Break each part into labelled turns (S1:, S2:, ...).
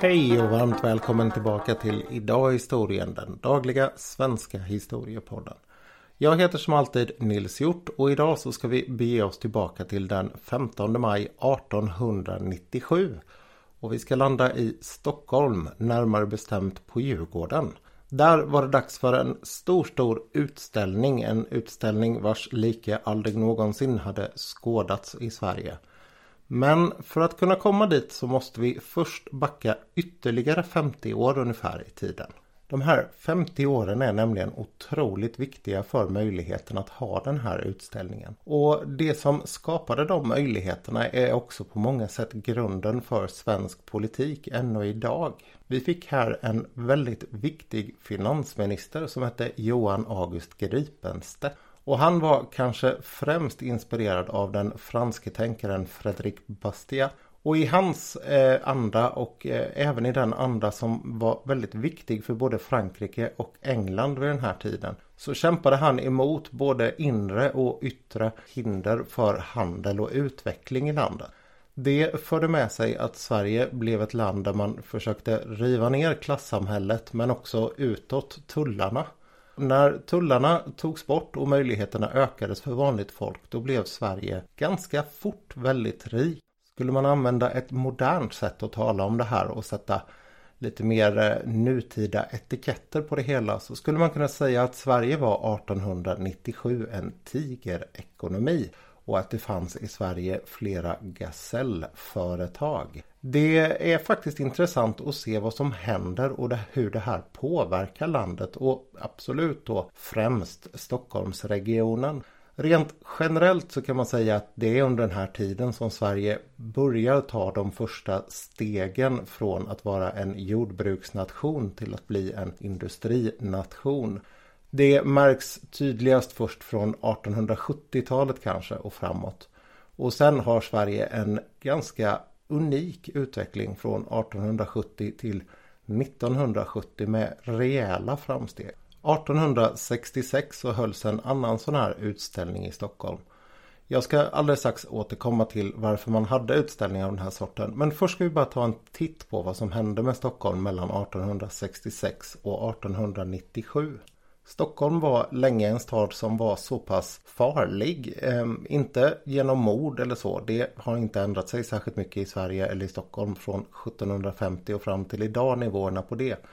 S1: Hej och varmt välkommen tillbaka till Idag i historien, den dagliga svenska historiepodden. Jag heter som alltid Nils Hjort och idag så ska vi bege oss tillbaka till den 15 maj 1897. Och vi ska landa i Stockholm, närmare bestämt på Djurgården. Där var det dags för en stor, stor utställning. En utställning vars like aldrig någonsin hade skådats i Sverige. Men för att kunna komma dit så måste vi först backa ytterligare 50 år ungefär i tiden. De här 50 åren är nämligen otroligt viktiga för möjligheten att ha den här utställningen. Och det som skapade de möjligheterna är också på många sätt grunden för svensk politik ännu idag. Vi fick här en väldigt viktig finansminister som hette Johan August Gripenstedt. Och han var kanske främst inspirerad av den franske tänkaren Frédéric Bastiat och i hans eh, anda och eh, även i den anda som var väldigt viktig för både Frankrike och England vid den här tiden så kämpade han emot både inre och yttre hinder för handel och utveckling i landet. Det förde med sig att Sverige blev ett land där man försökte riva ner klassamhället men också utåt tullarna. När tullarna togs bort och möjligheterna ökades för vanligt folk då blev Sverige ganska fort väldigt rikt. Skulle man använda ett modernt sätt att tala om det här och sätta lite mer eh, nutida etiketter på det hela så skulle man kunna säga att Sverige var 1897 en tigerekonomi och att det fanns i Sverige flera gasellföretag. Det är faktiskt intressant att se vad som händer och hur det här påverkar landet och absolut då främst Stockholmsregionen. Rent generellt så kan man säga att det är under den här tiden som Sverige börjar ta de första stegen från att vara en jordbruksnation till att bli en industrination. Det märks tydligast först från 1870-talet kanske och framåt. Och sen har Sverige en ganska unik utveckling från 1870 till 1970 med rejäla framsteg. 1866 så hölls en annan sån här utställning i Stockholm. Jag ska alldeles strax återkomma till varför man hade utställningar av den här sorten. Men först ska vi bara ta en titt på vad som hände med Stockholm mellan 1866 och 1897. Stockholm var länge en stad som var så pass farlig. Eh, inte genom mord eller så. Det har inte ändrat sig särskilt mycket i Sverige eller i Stockholm från 1750 och fram till idag nivåerna på det.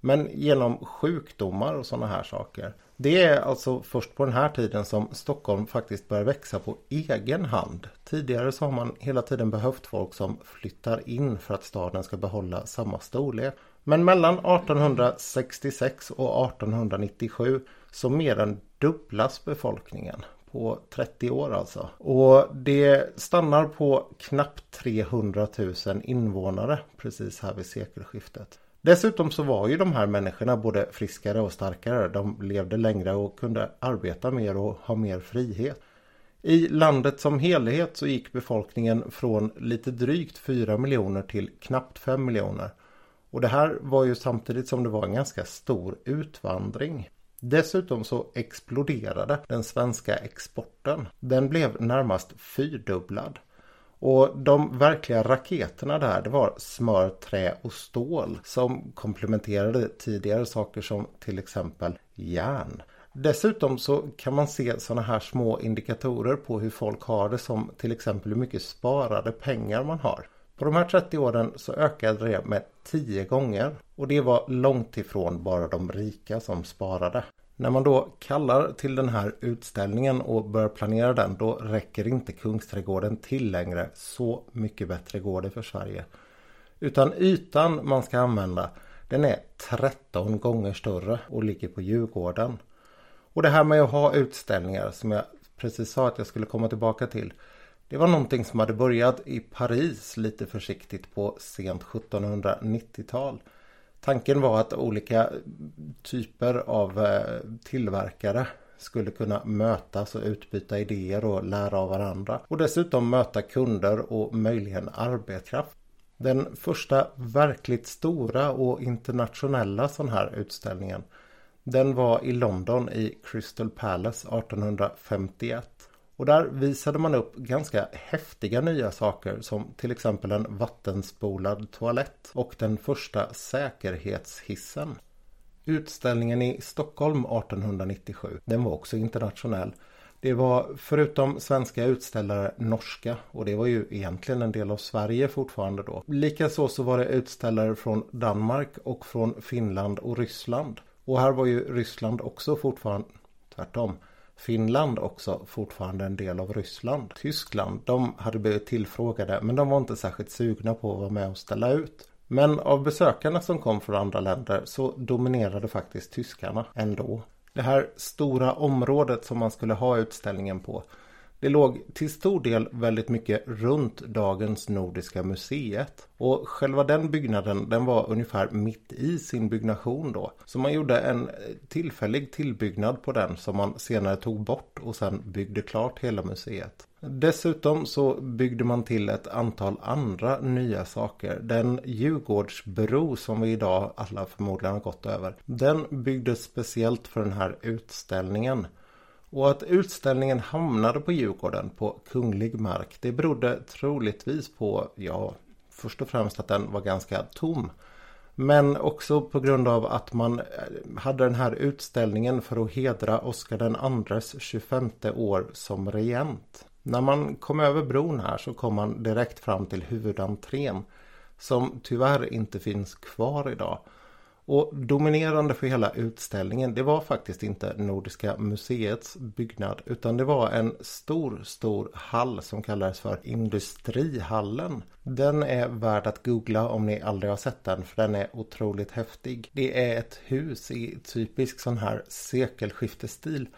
S1: Men genom sjukdomar och sådana här saker. Det är alltså först på den här tiden som Stockholm faktiskt börjar växa på egen hand. Tidigare så har man hela tiden behövt folk som flyttar in för att staden ska behålla samma storlek. Men mellan 1866 och 1897 så mer än dubblas befolkningen på 30 år alltså. Och det stannar på knappt 300 000 invånare precis här vid sekelskiftet. Dessutom så var ju de här människorna både friskare och starkare. De levde längre och kunde arbeta mer och ha mer frihet. I landet som helhet så gick befolkningen från lite drygt 4 miljoner till knappt 5 miljoner. Och det här var ju samtidigt som det var en ganska stor utvandring. Dessutom så exploderade den svenska exporten. Den blev närmast fyrdubblad. Och de verkliga raketerna där det var smör, trä och stål som komplementerade tidigare saker som till exempel järn. Dessutom så kan man se sådana här små indikatorer på hur folk har det som till exempel hur mycket sparade pengar man har. På de här 30 åren så ökade det med 10 gånger och det var långt ifrån bara de rika som sparade. När man då kallar till den här utställningen och börjar planera den då räcker inte Kungsträdgården till längre. Så mycket bättre går det för Sverige. Utan ytan man ska använda den är 13 gånger större och ligger på Djurgården. Och det här med att ha utställningar som jag precis sa att jag skulle komma tillbaka till. Det var någonting som hade börjat i Paris lite försiktigt på sent 1790-tal. Tanken var att olika typer av eh, tillverkare skulle kunna mötas och utbyta idéer och lära av varandra. Och dessutom möta kunder och möjligen arbetskraft. Den första verkligt stora och internationella sån här utställningen den var i London i Crystal Palace 1851. Och där visade man upp ganska häftiga nya saker som till exempel en vattenspolad toalett och den första säkerhetshissen. Utställningen i Stockholm 1897, den var också internationell. Det var förutom svenska utställare norska och det var ju egentligen en del av Sverige fortfarande då. Likaså så var det utställare från Danmark och från Finland och Ryssland. Och här var ju Ryssland också fortfarande tvärtom. Finland också fortfarande en del av Ryssland. Tyskland, de hade blivit tillfrågade men de var inte särskilt sugna på att vara med och ställa ut. Men av besökarna som kom från andra länder så dominerade faktiskt tyskarna ändå. Det här stora området som man skulle ha utställningen på det låg till stor del väldigt mycket runt dagens Nordiska museet. Och själva den byggnaden den var ungefär mitt i sin byggnation då. Så man gjorde en eh, tillfällig tillbyggnad på den som man senare tog bort och sen byggde klart hela museet. Dessutom så byggde man till ett antal andra nya saker. Den Djurgårdsbro som vi idag alla förmodligen har gått över. Den byggdes speciellt för den här utställningen. Och att utställningen hamnade på Djurgården på kunglig mark det berodde troligtvis på, ja, först och främst att den var ganska tom. Men också på grund av att man eh, hade den här utställningen för att hedra Oscar den andres 25 år som regent. När man kom över bron här så kom man direkt fram till huvudentrén som tyvärr inte finns kvar idag. Och dominerande för hela utställningen det var faktiskt inte Nordiska museets byggnad utan det var en stor, stor hall som kallades för Industrihallen. Den är värd att googla om ni aldrig har sett den för den är otroligt häftig. Det är ett hus i typisk sån här sekelskiftesstil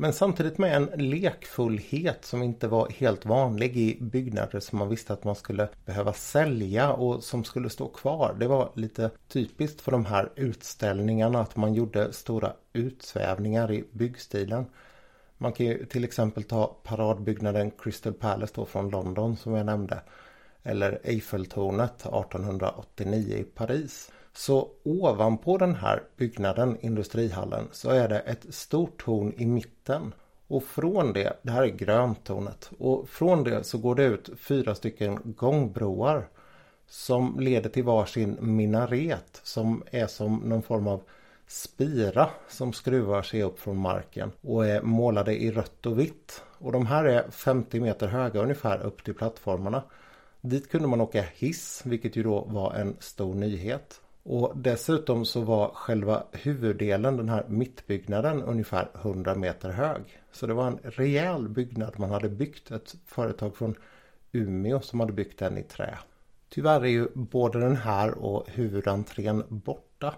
S1: men samtidigt med en lekfullhet som inte var helt vanlig i byggnader som man visste att man skulle behöva sälja och som skulle stå kvar. Det var lite typiskt för de här utställningarna att man gjorde stora utsvävningar i byggstilen. Man kan ju till exempel ta paradbyggnaden Crystal Palace då från London som jag nämnde. Eller Eiffeltornet 1889 i Paris. Så ovanpå den här byggnaden, industrihallen, så är det ett stort torn i mitten. Och från det, det här är gröntornet, och från det så går det ut fyra stycken gångbroar som leder till varsin minaret som är som någon form av spira som skruvar sig upp från marken och är målade i rött och vitt. Och de här är 50 meter höga ungefär upp till plattformarna. Dit kunde man åka hiss, vilket ju då var en stor nyhet. Och dessutom så var själva huvuddelen, den här mittbyggnaden, ungefär 100 meter hög. Så det var en rejäl byggnad man hade byggt. Ett företag från Umeå som hade byggt den i trä. Tyvärr är ju både den här och huvudentrén borta.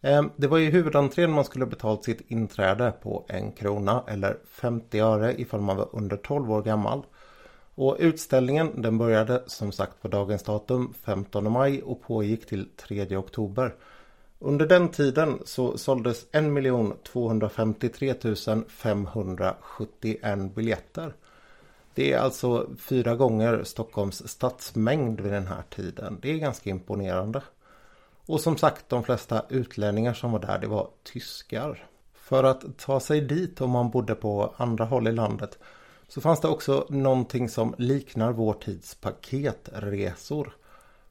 S1: Ehm, det var i huvudentrén man skulle betalt sitt inträde på en krona eller 50 öre ifall man var under 12 år gammal. Och utställningen den började som sagt på dagens datum 15 maj och pågick till 3 oktober. Under den tiden så såldes 1 253 571 biljetter. Det är alltså fyra gånger Stockholms stadsmängd vid den här tiden. Det är ganska imponerande. Och som sagt de flesta utlänningar som var där det var tyskar. För att ta sig dit om man bodde på andra håll i landet så fanns det också någonting som liknar vår tids paketresor.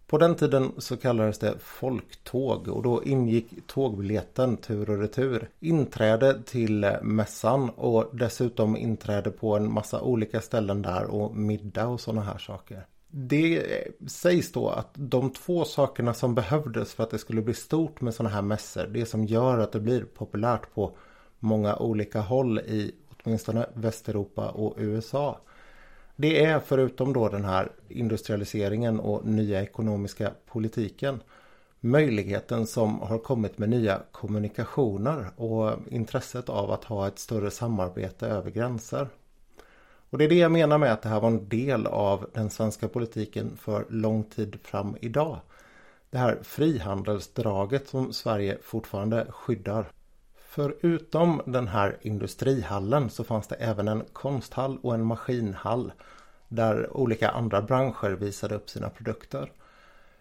S1: På den tiden så kallades det folktåg och då ingick tågbiljetten tur och retur. Inträde till mässan och dessutom inträde på en massa olika ställen där och middag och sådana här saker. Det sägs då att de två sakerna som behövdes för att det skulle bli stort med sådana här mässor. Det som gör att det blir populärt på många olika håll i åtminstone Västeuropa och USA. Det är förutom då den här industrialiseringen och nya ekonomiska politiken möjligheten som har kommit med nya kommunikationer och intresset av att ha ett större samarbete över gränser. Och det är det jag menar med att det här var en del av den svenska politiken för lång tid fram idag. Det här frihandelsdraget som Sverige fortfarande skyddar. Förutom den här industrihallen så fanns det även en konsthall och en maskinhall där olika andra branscher visade upp sina produkter.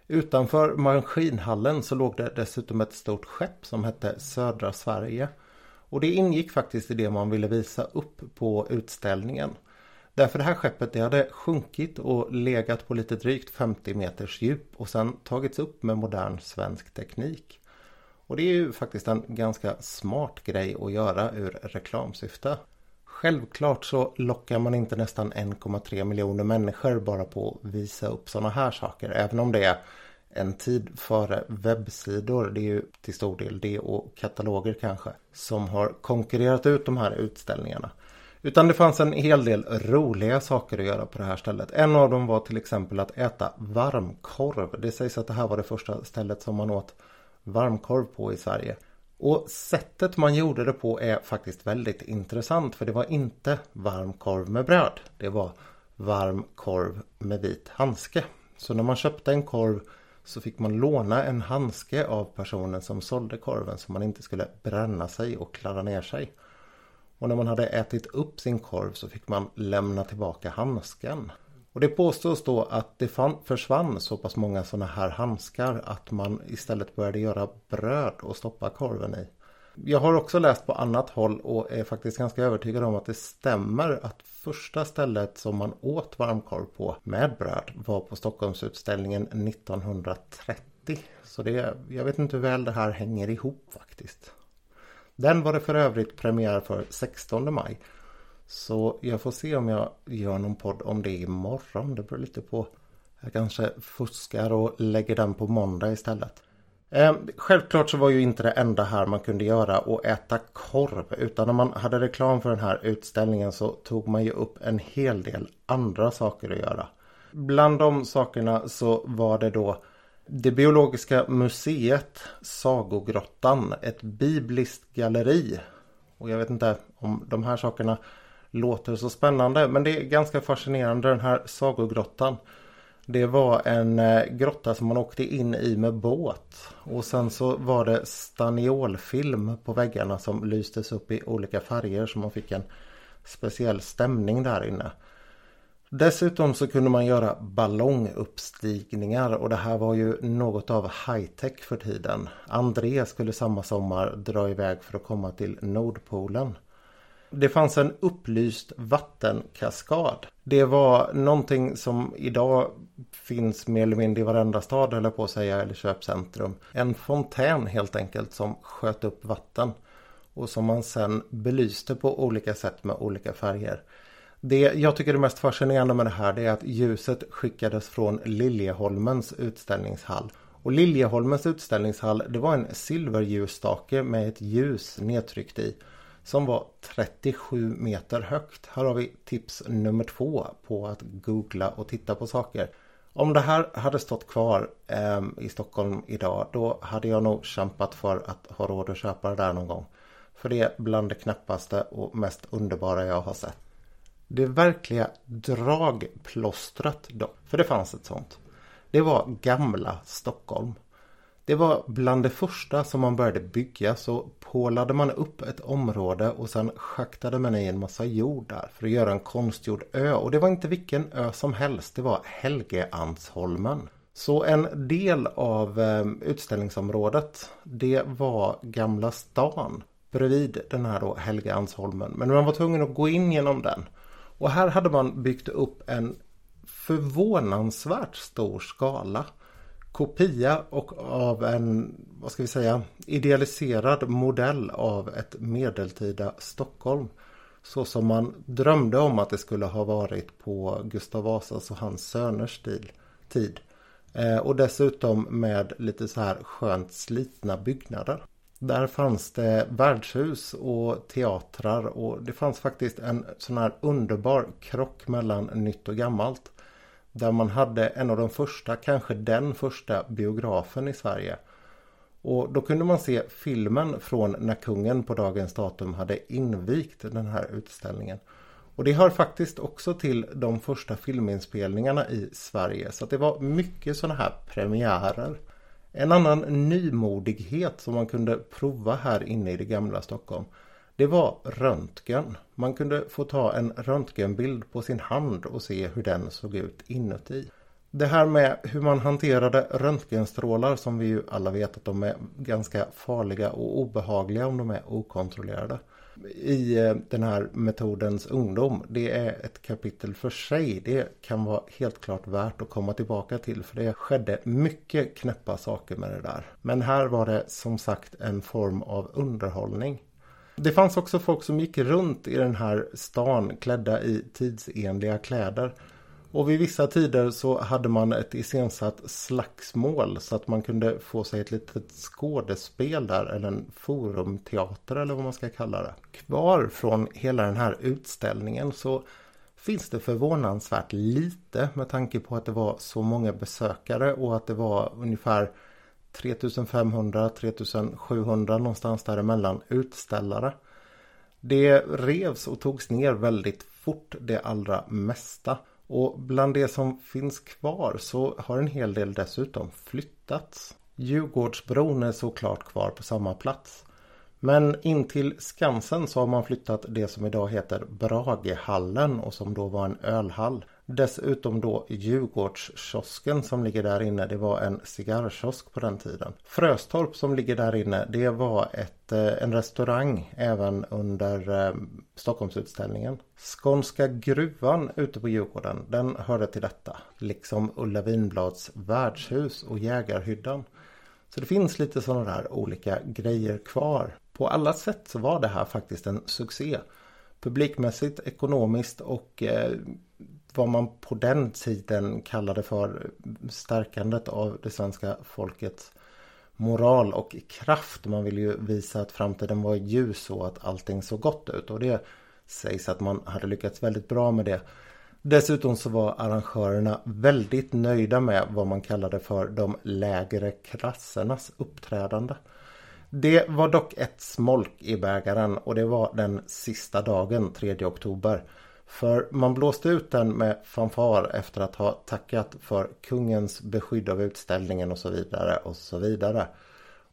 S1: Utanför maskinhallen så låg det dessutom ett stort skepp som hette Södra Sverige. Och det ingick faktiskt i det man ville visa upp på utställningen. Därför det här skeppet det hade sjunkit och legat på lite drygt 50 meters djup och sen tagits upp med modern svensk teknik. Och det är ju faktiskt en ganska smart grej att göra ur reklamsyfte. Självklart så lockar man inte nästan 1,3 miljoner människor bara på att visa upp sådana här saker. Även om det är en tid före webbsidor. Det är ju till stor del det och kataloger kanske. Som har konkurrerat ut de här utställningarna. Utan det fanns en hel del roliga saker att göra på det här stället. En av dem var till exempel att äta varmkorv. Det sägs att det här var det första stället som man åt varmkorv på i Sverige. Och sättet man gjorde det på är faktiskt väldigt intressant för det var inte varm korv med bröd. Det var varm korv med vit handske. Så när man köpte en korv så fick man låna en handske av personen som sålde korven så man inte skulle bränna sig och kladda ner sig. Och när man hade ätit upp sin korv så fick man lämna tillbaka handsken. Och det påstås då att det försvann så pass många sådana här handskar att man istället började göra bröd och stoppa korven i. Jag har också läst på annat håll och är faktiskt ganska övertygad om att det stämmer att första stället som man åt varmkorv på med bröd var på Stockholmsutställningen 1930. Så det, jag vet inte hur väl det här hänger ihop faktiskt. Den var det för övrigt premiär för 16 maj. Så jag får se om jag gör någon podd om det imorgon. Det beror lite på. Jag kanske fuskar och lägger den på måndag istället. Eh, självklart så var ju inte det enda här man kunde göra och äta korv. Utan när man hade reklam för den här utställningen så tog man ju upp en hel del andra saker att göra. Bland de sakerna så var det då det biologiska museet Sagogrottan, ett bibliskt galleri. Och jag vet inte om de här sakerna låter så spännande men det är ganska fascinerande den här Sagogrottan. Det var en eh, grotta som man åkte in i med båt. Och sen så var det staniolfilm på väggarna som lystes upp i olika färger så man fick en speciell stämning där inne. Dessutom så kunde man göra ballonguppstigningar och det här var ju något av high-tech för tiden. André skulle samma sommar dra iväg för att komma till Nordpolen. Det fanns en upplyst vattenkaskad. Det var någonting som idag finns mer eller mindre i varenda stad eller på att säga eller köpcentrum. En fontän helt enkelt som sköt upp vatten och som man sen belyste på olika sätt med olika färger. Det jag tycker är mest fascinerande med det här är att ljuset skickades från Liljeholmens utställningshall. Och Liljeholmens utställningshall det var en silverljusstake med ett ljus nedtryckt i som var 37 meter högt. Här har vi tips nummer två på att googla och titta på saker. Om det här hade stått kvar eh, i Stockholm idag då hade jag nog kämpat för att ha råd att köpa det där någon gång. För det är bland det knappaste och mest underbara jag har sett. Det verkliga dragplåstret då, för det fanns ett sånt. Det var gamla Stockholm. Det var bland det första som man började bygga så pålade man upp ett område och sen schaktade man i en massa jord där för att göra en konstgjord ö. Och det var inte vilken ö som helst, det var Helgeandsholmen. Så en del av ehm, utställningsområdet det var Gamla stan bredvid den här då Helgeandsholmen. Men man var tvungen att gå in genom den. Och här hade man byggt upp en förvånansvärt stor skala kopia och av en, vad ska vi säga, idealiserad modell av ett medeltida Stockholm. Så som man drömde om att det skulle ha varit på Gustav Vasas och hans söners tid. Eh, och dessutom med lite så här skönt slitna byggnader. Där fanns det värdshus och teatrar och det fanns faktiskt en sån här underbar krock mellan nytt och gammalt. Där man hade en av de första, kanske den första biografen i Sverige. Och då kunde man se filmen från när kungen på dagens datum hade invigt den här utställningen. Och det hör faktiskt också till de första filminspelningarna i Sverige. Så det var mycket sådana här premiärer. En annan nymodighet som man kunde prova här inne i det gamla Stockholm det var röntgen. Man kunde få ta en röntgenbild på sin hand och se hur den såg ut inuti. Det här med hur man hanterade röntgenstrålar som vi ju alla vet att de är ganska farliga och obehagliga om de är okontrollerade. I eh, den här metodens ungdom, det är ett kapitel för sig. Det kan vara helt klart värt att komma tillbaka till för det skedde mycket knäppa saker med det där. Men här var det som sagt en form av underhållning. Det fanns också folk som gick runt i den här stan klädda i tidsenliga kläder. Och vid vissa tider så hade man ett iscensatt slagsmål så att man kunde få sig ett litet skådespel där eller en forumteater eller vad man ska kalla det. Kvar från hela den här utställningen så finns det förvånansvärt lite med tanke på att det var så många besökare och att det var ungefär 3500-3700 någonstans däremellan utställare. Det revs och togs ner väldigt fort det allra mesta. Och bland det som finns kvar så har en hel del dessutom flyttats. Djurgårdsbron är såklart kvar på samma plats. Men in till Skansen så har man flyttat det som idag heter Bragehallen och som då var en ölhall. Dessutom då Djurgårdskiosken som ligger där inne. Det var en cigarrkiosk på den tiden. Fröstorp som ligger där inne. Det var ett, eh, en restaurang även under eh, Stockholmsutställningen. Skånska gruvan ute på Djurgården. Den hörde till detta. Liksom Ulla Vinblads värdshus och Jägarhyddan. Så det finns lite sådana där olika grejer kvar. På alla sätt så var det här faktiskt en succé. Publikmässigt, ekonomiskt och eh, vad man på den tiden kallade för stärkandet av det svenska folkets moral och kraft. Man ville ju visa att framtiden var ljus och att allting såg gott ut. Och det sägs att man hade lyckats väldigt bra med det. Dessutom så var arrangörerna väldigt nöjda med vad man kallade för de lägre klassernas uppträdande. Det var dock ett smolk i bägaren och det var den sista dagen, 3 oktober. För man blåste ut den med fanfar efter att ha tackat för kungens beskydd av utställningen och så vidare och så vidare.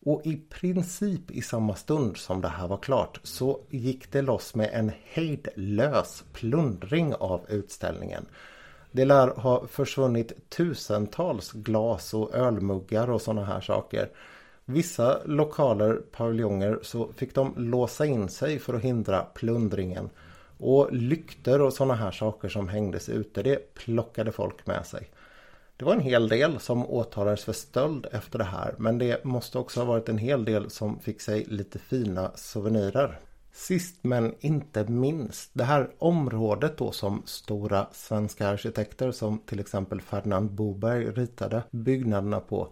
S1: Och i princip i samma stund som det här var klart så gick det loss med en hejdlös plundring av utställningen. Det lär ha försvunnit tusentals glas och ölmuggar och sådana här saker. Vissa lokaler, paviljonger, så fick de låsa in sig för att hindra plundringen. Och lyktor och sådana här saker som hängdes ute, det plockade folk med sig. Det var en hel del som åtalades för stöld efter det här men det måste också ha varit en hel del som fick sig lite fina souvenirer. Sist men inte minst, det här området då som stora svenska arkitekter som till exempel Ferdinand Boberg ritade byggnaderna på.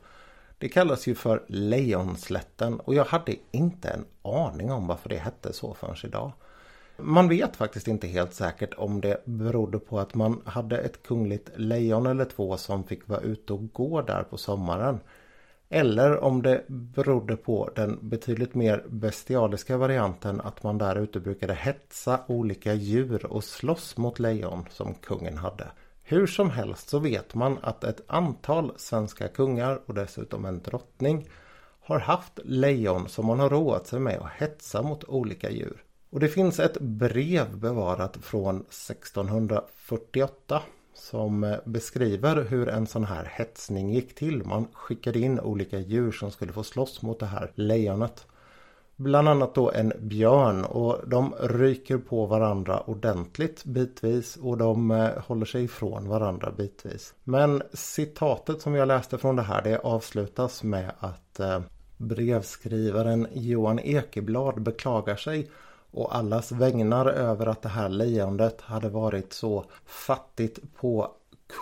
S1: Det kallas ju för Lejonslätten och jag hade inte en aning om varför det hette så förrän idag. Man vet faktiskt inte helt säkert om det berodde på att man hade ett kungligt lejon eller två som fick vara ute och gå där på sommaren. Eller om det berodde på den betydligt mer bestialiska varianten att man där ute brukade hetsa olika djur och slåss mot lejon som kungen hade. Hur som helst så vet man att ett antal svenska kungar och dessutom en drottning har haft lejon som man har roat sig med att hetsa mot olika djur. Och det finns ett brev bevarat från 1648 som eh, beskriver hur en sån här hetsning gick till. Man skickade in olika djur som skulle få slåss mot det här lejonet. Bland annat då en björn och de ryker på varandra ordentligt bitvis och de eh, håller sig ifrån varandra bitvis. Men citatet som jag läste från det här det avslutas med att eh, brevskrivaren Johan Ekeblad beklagar sig och allas vägnar över att det här lejondet hade varit så fattigt på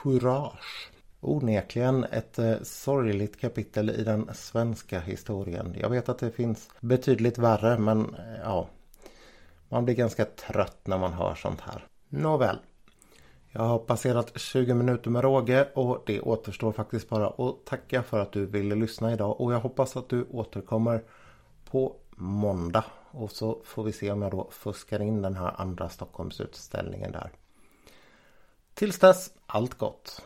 S1: kurage. Onekligen ett eh, sorgligt kapitel i den svenska historien. Jag vet att det finns betydligt värre men eh, ja, man blir ganska trött när man hör sånt här. Nåväl. Jag har passerat 20 minuter med råge och det återstår faktiskt bara att tacka för att du ville lyssna idag och jag hoppas att du återkommer på måndag. Och så får vi se om jag då fuskar in den här andra Stockholmsutställningen där. Tills dess, allt gott!